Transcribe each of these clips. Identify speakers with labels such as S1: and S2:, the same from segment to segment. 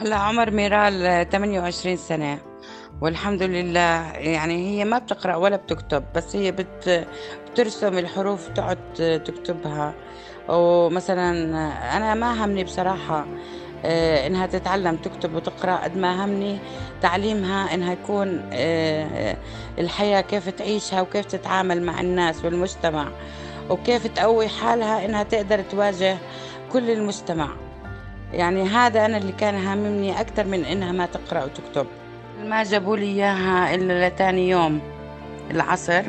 S1: هلا عمر ميرال 28 سنة. والحمد لله يعني هي ما بتقرأ ولا بتكتب بس هي بت بترسم الحروف تقعد تكتبها. ومثلا أنا ما همني بصراحة آه، إنها تتعلم تكتب وتقرأ قد ما همني. تعليمها إنها يكون آه، الحياة كيف تعيشها وكيف تتعامل مع الناس والمجتمع وكيف تقوي حالها إنها تقدر تواجه كل المجتمع. يعني هذا أنا اللي كان هاممني أكثر من إنها ما تقرأ وتكتب. ما جابوا لي إياها إلا لتاني يوم العصر.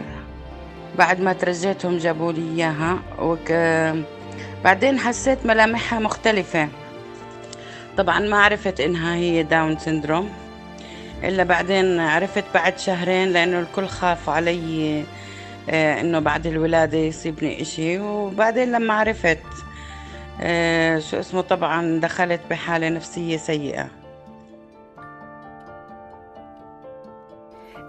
S1: بعد ما ترجيتهم جابوا لي إياها. وك... بعدين حسيت ملامحها مختلفة. طبعا ما عرفت إنها هي داون سندروم إلا بعدين عرفت بعد شهرين لأنه الكل خاف علي آه، إنه بعد الولادة يصيبني إشي. وبعدين لما عرفت شو اسمه طبعا دخلت بحالة نفسية سيئة.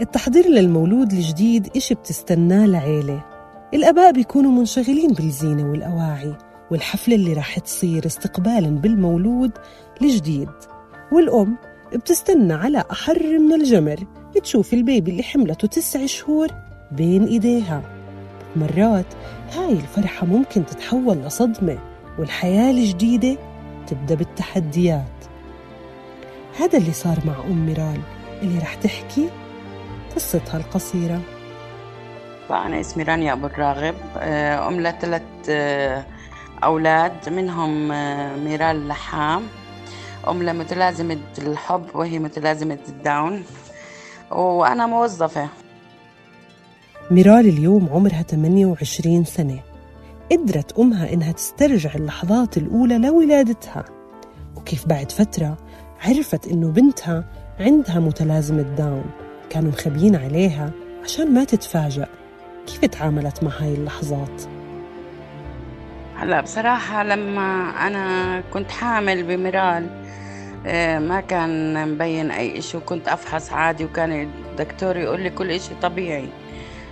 S2: التحضير للمولود الجديد إشي بتستناه العيلة الآباء بيكونوا منشغلين بالزينة والأواعي والحفلة اللي راح تصير استقبالا بالمولود الجديد. والأم بتستنى على أحر من الجمر تشوف البيبي اللي حملته تسع شهور بين إيديها. مرات هاي الفرحة ممكن تتحول لصدمة. والحياة الجديدة تبدأ بالتحديات. هذا اللي صار مع أم ميرال اللي رح تحكي قصتها القصيرة.
S1: أنا اسمي رانيا أبو الراغب. آه، أم لثلاث آه، أولاد منهم آه، ميرال لحام. أم لمتلازمة الحب وهي متلازمة الداون. وأنا موظفة.
S2: ميرال اليوم عمرها 28 سنة. قدرت أمها إنها تسترجع اللحظات الأولى لولادتها. وكيف بعد فترة عرفت إنه بنتها عندها متلازمة داون كانوا مخبيين عليها عشان ما تتفاجأ. كيف تعاملت مع هاي اللحظات؟
S1: هلا بصراحة لما أنا كنت حامل بميرال آه، ما كان مبين أي إشي وكنت أفحص عادي وكان الدكتور يقول لي كل إشي طبيعي.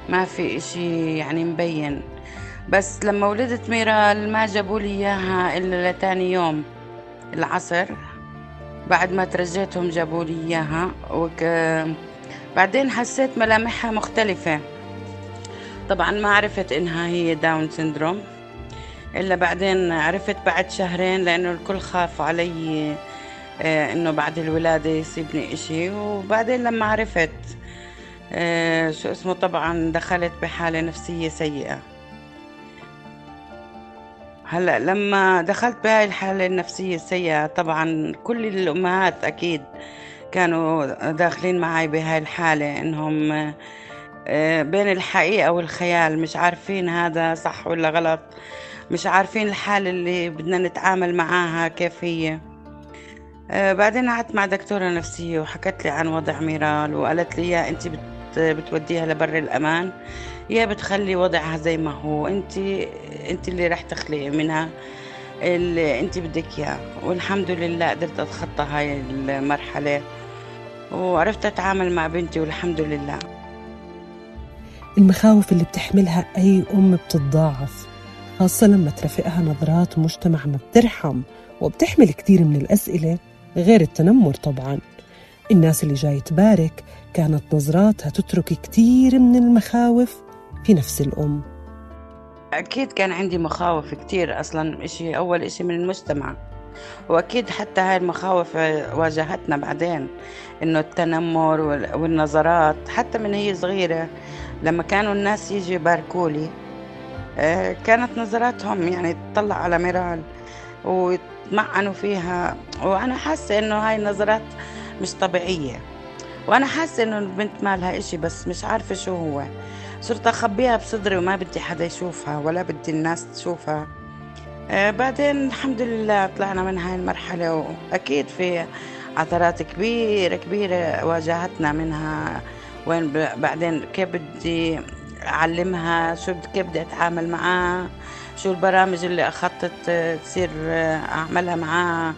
S1: ما في إشي يعني مبين. بس لما ولدت ميرال ما جابوا لي إياها إلا لتاني يوم العصر. بعد ما ترجيتهم جابوا لي إياها وك... بعدين حسيت ملامحها مختلفة. طبعا ما عرفت إنها هي داون سندروم إلا بعدين عرفت بعد شهرين لأنه الكل خاف علي آه، إنه بعد الولادة يصيبني إشي. وبعدين لما عرفت آه، شو اسمه طبعا دخلت بحالة نفسية سيئة. هلا لما دخلت بهاي الحالة النفسية السيئة طبعا كل الأمهات أكيد كانوا داخلين معي بهاي الحالة إنهم آه، بين الحقيقة والخيال مش عارفين هذا صح ولا غلط مش عارفين الحالة اللي بدنا نتعامل معاها كيف هي. آه، بعدين قعدت مع دكتورة نفسية وحكت لي عن وضع ميرال وقالت لي يا انت بتوديها لبر الأمان. يا بتخلي وضعها زي ما هو. انت انت اللي رح تخلقي منها اللي انت بدك اياه. والحمد لله قدرت اتخطى هاي المرحلة وعرفت اتعامل مع بنتي والحمد لله.
S2: المخاوف اللي بتحملها أي أم بتتضاعف خاصة لما ترافقها نظرات مجتمع ما بترحم وبتحمل كتير من الأسئلة غير التنمر طبعا. الناس اللي جاي تبارك كانت نظراتها تترك كتير من المخاوف في نفس الأم.
S1: أكيد كان عندي مخاوف كتير أصلا إشي أول إشي من المجتمع. وأكيد حتى هاي المخاوف واجهتنا بعدين إنه التنمر والنظرات حتى من هي صغيرة لما كانوا الناس يجي يباركولي آه، كانت نظراتهم يعني تطلع على ميرال ويتمعنوا فيها. وأنا حاسة إنه هاي النظرات مش طبيعية. وأنا حاسة إنه البنت مالها إشي بس مش عارفة شو هو. صرت أخبيها بصدري وما بدي حدا يشوفها ولا بدي الناس تشوفها. آه بعدين الحمد لله طلعنا من هاي المرحلة وأكيد في عثرات كبيرة كبيرة واجهتنا منها. وين بعدين كيف بدي أعلمها؟ شو كيف بدي أتعامل معاها شو البرامج اللي أخطط تصير أعملها معاها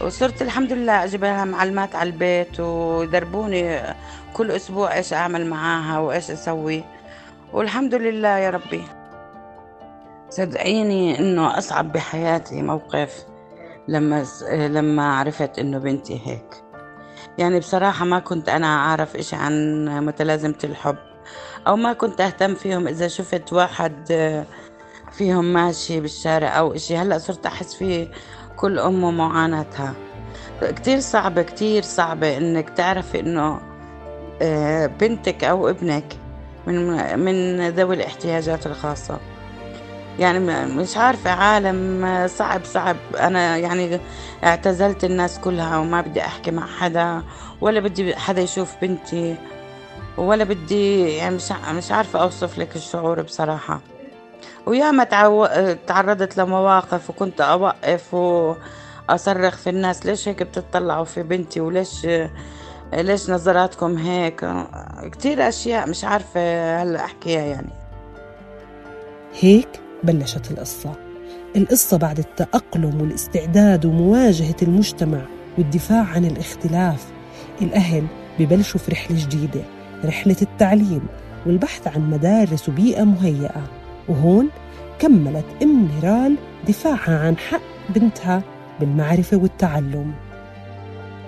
S1: وصرت الحمد لله أجيب لها معلمات على البيت ويدربوني كل أسبوع إيش أعمل معاها وإيش أسوي. والحمد لله يا ربي. صدقيني إنه أصعب بحياتي موقف لما لما عرفت إنه بنتي هيك. يعني بصراحة ما كنت أنا أعرف إشي عن متلازمة الحب أو ما كنت أهتم فيهم إذا شفت واحد فيهم ماشي بالشارع أو إشي. هلأ صرت أحس فيه كل أم ومعاناتها كتير صعبة كتير صعبة إنك تعرفي إنه آه، بنتك أو ابنك من من ذوي الاحتياجات الخاصة. يعني مش عارفة عالم صعب صعب. أنا يعني اعتزلت الناس كلها وما بدي أحكي مع حدا ولا بدي حدا يشوف بنتي ولا بدي يعني مش مش عارفة أوصف لك الشعور بصراحة. وياما تعو... تعرضت لمواقف وكنت أوقف وأصرخ في الناس ليش هيك بتطلعوا في بنتي؟ وليش ليش نظراتكم هيك؟ كتير أشياء مش عارفة هلأ أحكيها يعني.
S2: هيك بلشت القصة. القصة بعد التأقلم والاستعداد ومواجهة المجتمع والدفاع عن الاختلاف. الأهل ببلشوا في رحلة جديدة رحلة التعليم والبحث عن مدارس وبيئة مهيئة. وهون كملت أم نيرال دفاعها عن حق بنتها بالمعرفة والتعلم.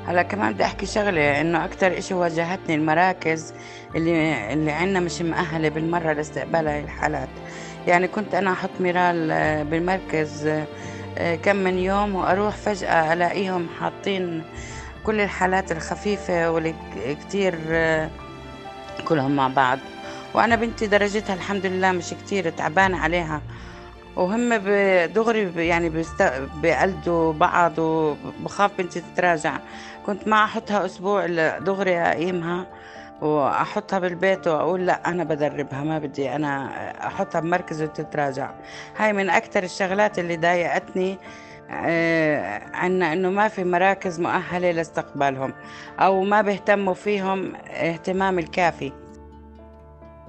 S1: هلا كمان بدي أحكي شغلة إنه أكثر إشي واجهتني المراكز اللي اللي عندنا مش مؤهله بالمرة لاستقبال هاي الحالات. يعني كنت أنا أحط ميرال آه، بالمركز آه، كم من يوم وأروح فجأة ألاقيهم حاطين كل الحالات الخفيفة واللي كتير آه، كلهم مع بعض. وأنا بنتي درجتها الحمد لله مش كتير تعبانة عليها. وهم دغري يعني بيقلدوا بعض وبخاف بنتي تتراجع. كنت ما أحطها أسبوع دغري أقيمها وأحطها بالبيت وأقول لا أنا بدربها ما بدي أنا أحطها بمركز وتتراجع. هاي من أكثر الشغلات اللي ضايقتني آه، عنا إنه ما في مراكز مؤهلة لاستقبالهم أو ما بيهتموا فيهم اهتمام الكافي.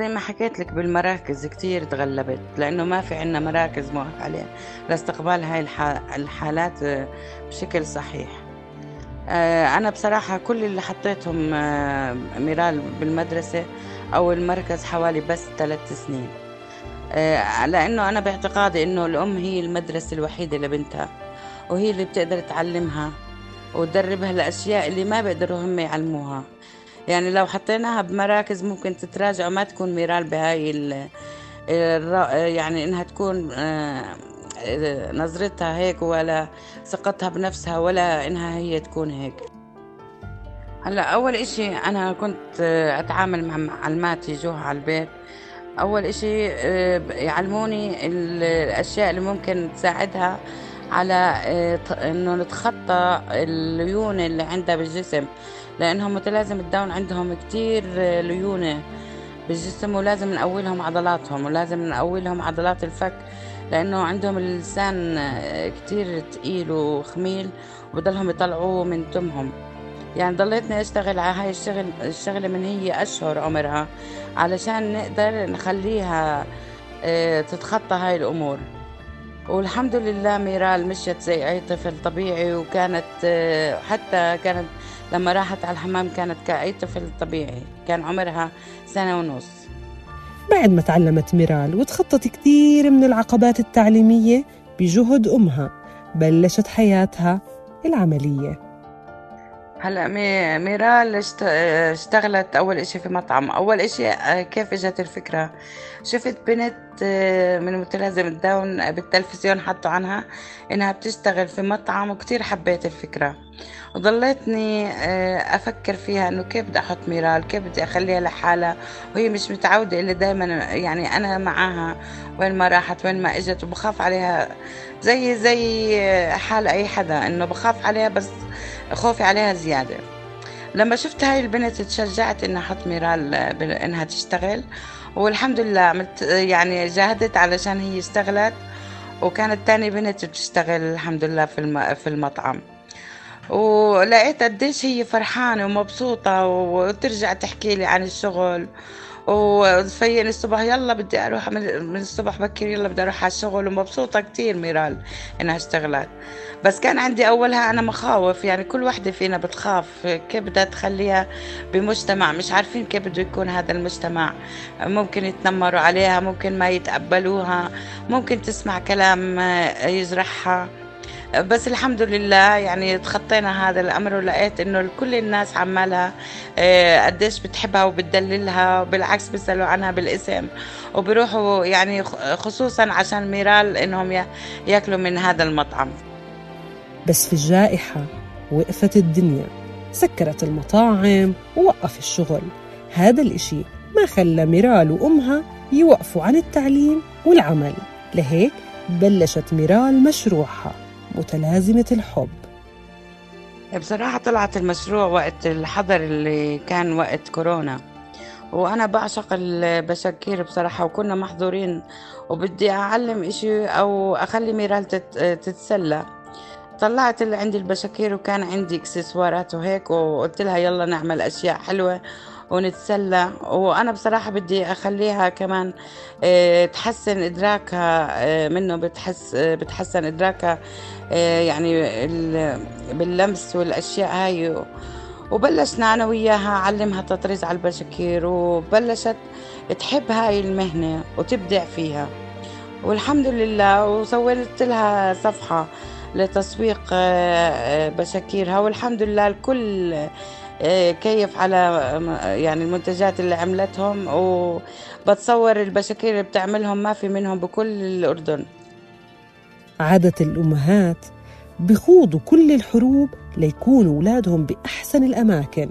S1: زي ما حكيت لك بالمراكز كتير تغلبت لأنه ما في عنا مراكز مؤهلة لاستقبال هاي الحالات آه، بشكل صحيح. آه، أنا بصراحة كل اللي حطيتهم آه، ميرال بالمدرسة أو المركز حوالي بس ثلاث سنين. لأنه أنا باعتقادي إنه الأم هي المدرسة الوحيدة لبنتها وهي اللي بتقدر تعلمها وتدربها الأشياء اللي ما بيقدروا هم يعلموها. يعني لو حطيناها بمراكز ممكن تتراجع وما تكون ميرال بهاي ال يعني إنها تكون آه، نظرتها هيك ولا ثقتها بنفسها ولا إنها هي تكون هيك. هلأ أول إشي أنا كنت أتعامل مع معلماتي جوها على البيت. أول إشي آه، يعلموني الأشياء اللي ممكن تساعدها. على آه، إنه نتخطى الليون اللي عندها بالجسم لأنهم متلازم الداون عندهم كتير ليونة بالجسم ولازم نقوي عضلاتهم ولازم نقوي عضلات الفك لأنه عندهم اللسان كتير تقيل وخميل وبضلهم يطلعوه من تمهم يعني ضليتني أشتغل على هاي الشغل الشغلة من هي أشهر عمرها علشان نقدر نخليها آه، تتخطى هاي الأمور. والحمد لله ميرال مشيت زي أي طفل طبيعي وكانت آه، حتى كانت لما راحت على الحمام كانت كأي طفل طبيعي. كان عمرها سنة ونص.
S2: بعد ما تعلمت ميرال وتخطت كثير من العقبات التعليمية بجهد أمها بلشت حياتها العملية.
S1: هلا ميرال اشتغلت أول إشي في مطعم. أول إشي آه، كيف إجت الفكرة؟ شفت بنت آه، من متلازمة داون بالتلفزيون حطوا عنها إنها بتشتغل في مطعم وكتير حبيت الفكرة. وضليتني آه، أفكر فيها إنه كيف بدي أحط ميرال؟ كيف بدي أخليها لحالها؟ وهي مش متعودة اللي دايما يعني أنا معاها وين ما راحت وين ما إجت وبخاف عليها زي زي حال أي حدا إنه بخاف عليها بس خوفي عليها زيادة. لما شفت هاي البنت تشجعت إنها أحط ميرال إنها تشتغل والحمد لله عملت يعني جاهدت علشان هي اشتغلت وكانت تاني بنت بتشتغل الحمد لله في في المطعم. ولقيت قديش هي فرحانة ومبسوطة وترجع تحكي لي عن الشغل. وتفيقني الصبح يلا بدي أروح من الصبح بكير يلا بدي أروح على الشغل ومبسوطة كتير ميرال إنها اشتغلت. بس كان عندي أولها أنا مخاوف يعني كل وحدة فينا بتخاف كيف بدها تخليها بمجتمع. مش عارفين كيف بده يكون هذا المجتمع. ممكن يتنمروا عليها ممكن ما يتقبلوها ممكن تسمع كلام يجرحها. بس الحمد لله يعني تخطينا هذا الأمر ولقيت إنه كل الناس عمالها آه، قديش بتحبها وبتدللها وبالعكس بيسألوا عنها بالاسم وبيروحوا يعني خصوصا عشان ميرال إنهم ياكلوا من هذا المطعم.
S2: بس في الجائحة وقفت الدنيا سكرت المطاعم ووقف الشغل. هذا الإشي ما خلى ميرال وأمها يوقفوا عن التعليم والعمل. لهيك بلشت ميرال مشروعها. متلازمة الحب.
S1: بصراحة طلعت المشروع وقت الحظر اللي كان وقت كورونا وأنا بعشق البشاكير بصراحة وكنا محظورين وبدي أعلم إشي أو أخلي ميرال تتسلى. طلعت اللي عندي البشاكير وكان عندي إكسسوارات وهيك وقلت لها يلا نعمل أشياء حلوة ونتسلى. وأنا بصراحة بدي أخليها كمان آه، تحسن إدراكها آه، منه بتحس آه، بتحسن إدراكها يعني باللمس والأشياء هاي. وبلشنا أنا وياها أعلمها تطريز على البشكير وبلشت تحب هاي المهنة وتبدع فيها. والحمد لله وسويت لها صفحة لتسويق بشاكيرها. والحمد لله الكل كيف على يعني المنتجات اللي عملتهم وبتصور البشاكير اللي بتعملهم ما في منهم بكل الأردن.
S2: عادة الأمهات بخوضوا كل الحروب ليكونوا أولادهم بأحسن الأماكن.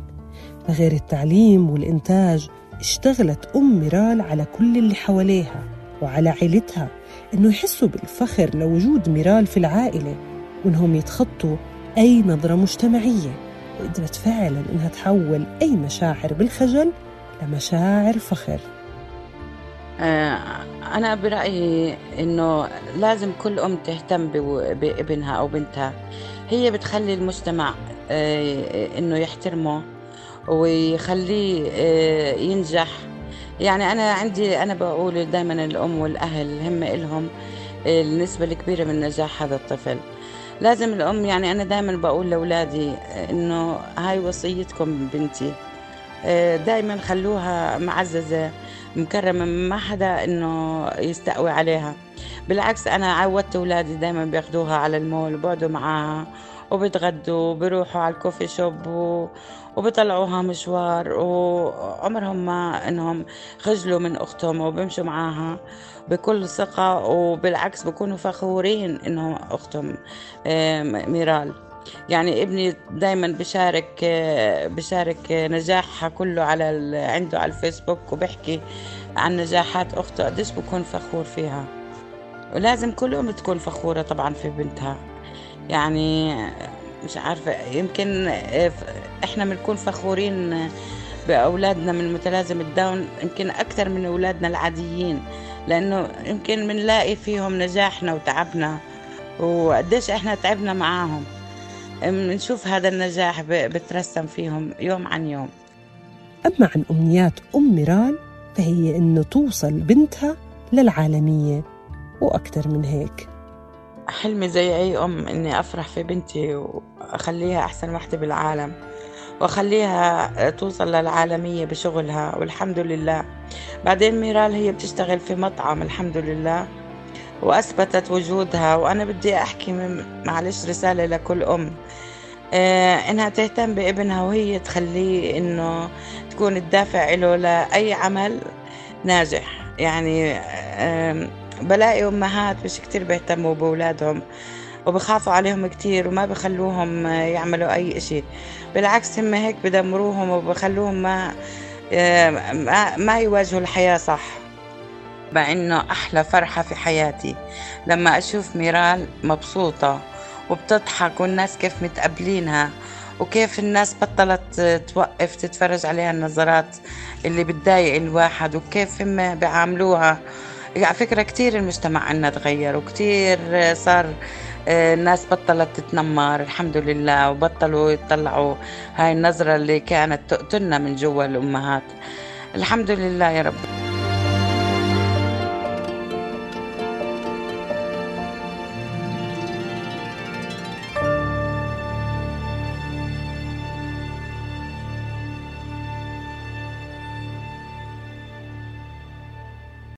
S2: غير التعليم والإنتاج اشتغلت أم ميرال على كل اللي حواليها وعلى عيلتها إنه يحسوا بالفخر لوجود ميرال في العائلة وإنهم يتخطوا أي نظرة مجتمعية. وقدرت فعلا إنها تحول أي مشاعر بالخجل لمشاعر فخر.
S1: آه، أنا برأيي إنه لازم كل أم تهتم بابنها أو بنتها. هي بتخلي المجتمع آه، إنه يحترمه ويخليه آه، ينجح. يعني أنا عندي أنا بقول دائما الأم والأهل هم إلهم النسبة الكبيرة من نجاح هذا الطفل. لازم الأم يعني أنا دائما بقول لأولادي إنه هاي وصيتكم بنتي آه، دائما خلوها معززة مكرمة ما حدا إنه يستقوي عليها بالعكس أنا عودت أولادي دائما بياخدوها على المول وبقعدوا معاها وبتغدوا وبروحوا على الكوفي شوب. وبطلعوها مشوار وعمرهم ما إنهم خجلوا من أختهم وبمشوا معاها بكل ثقة وبالعكس بكونوا فخورين انه أختهم ميرال. يعني ابني دايما بشارك بشارك نجاحها كله على عنده على الفيسبوك وبحكي عن نجاحات أخته قديش بكون فخور فيها. ولازم كل أم تكون فخورة طبعا في بنتها. يعني مش عارفة يمكن إحنا بنكون فخورين بأولادنا من متلازم الداون يمكن أكثر من أولادنا العاديين لأنه يمكن بنلاقي فيهم نجاحنا وتعبنا وقديش إحنا تعبنا معاهم. بنشوف هذا النجاح بترسم فيهم يوم عن يوم.
S2: أما عن أمنيات أم ميرال فهي إنه توصل بنتها للعالمية وأكثر من هيك.
S1: حلمي زي أي أم إني أفرح في بنتي وأخليها أحسن وحدة بالعالم. وأخليها توصل للعالمية بشغلها والحمد لله. بعدين ميرال هي بتشتغل في مطعم الحمد لله. وأثبتت وجودها وأنا بدي أحكي معلش رسالة لكل أم. آه إنها تهتم بابنها وهي تخليه إنه تكون الدافع له لأي عمل ناجح. يعني بلاقي أمهات مش كتير بيهتموا بأولادهم. وبخافوا عليهم كتير وما بخلوهم يعملوا أي إشي. بالعكس هم هيك بدمروهم وبخلوهم ما ما يواجهوا الحياة صح. مع إنه أحلى فرحة في حياتي لما أشوف ميرال مبسوطة وبتضحك والناس كيف متقبلينها وكيف الناس بطلت توقف تتفرج عليها النظرات اللي بتضايق الواحد وكيف هم بيعاملوها. على فكرة كتير المجتمع عنا تغير وكتير صار الناس بطلت تتنمر الحمد لله وبطلوا يطلعوا هاي النظرة اللي كانت تقتلنا من جوا الأمهات. الحمد لله يا رب.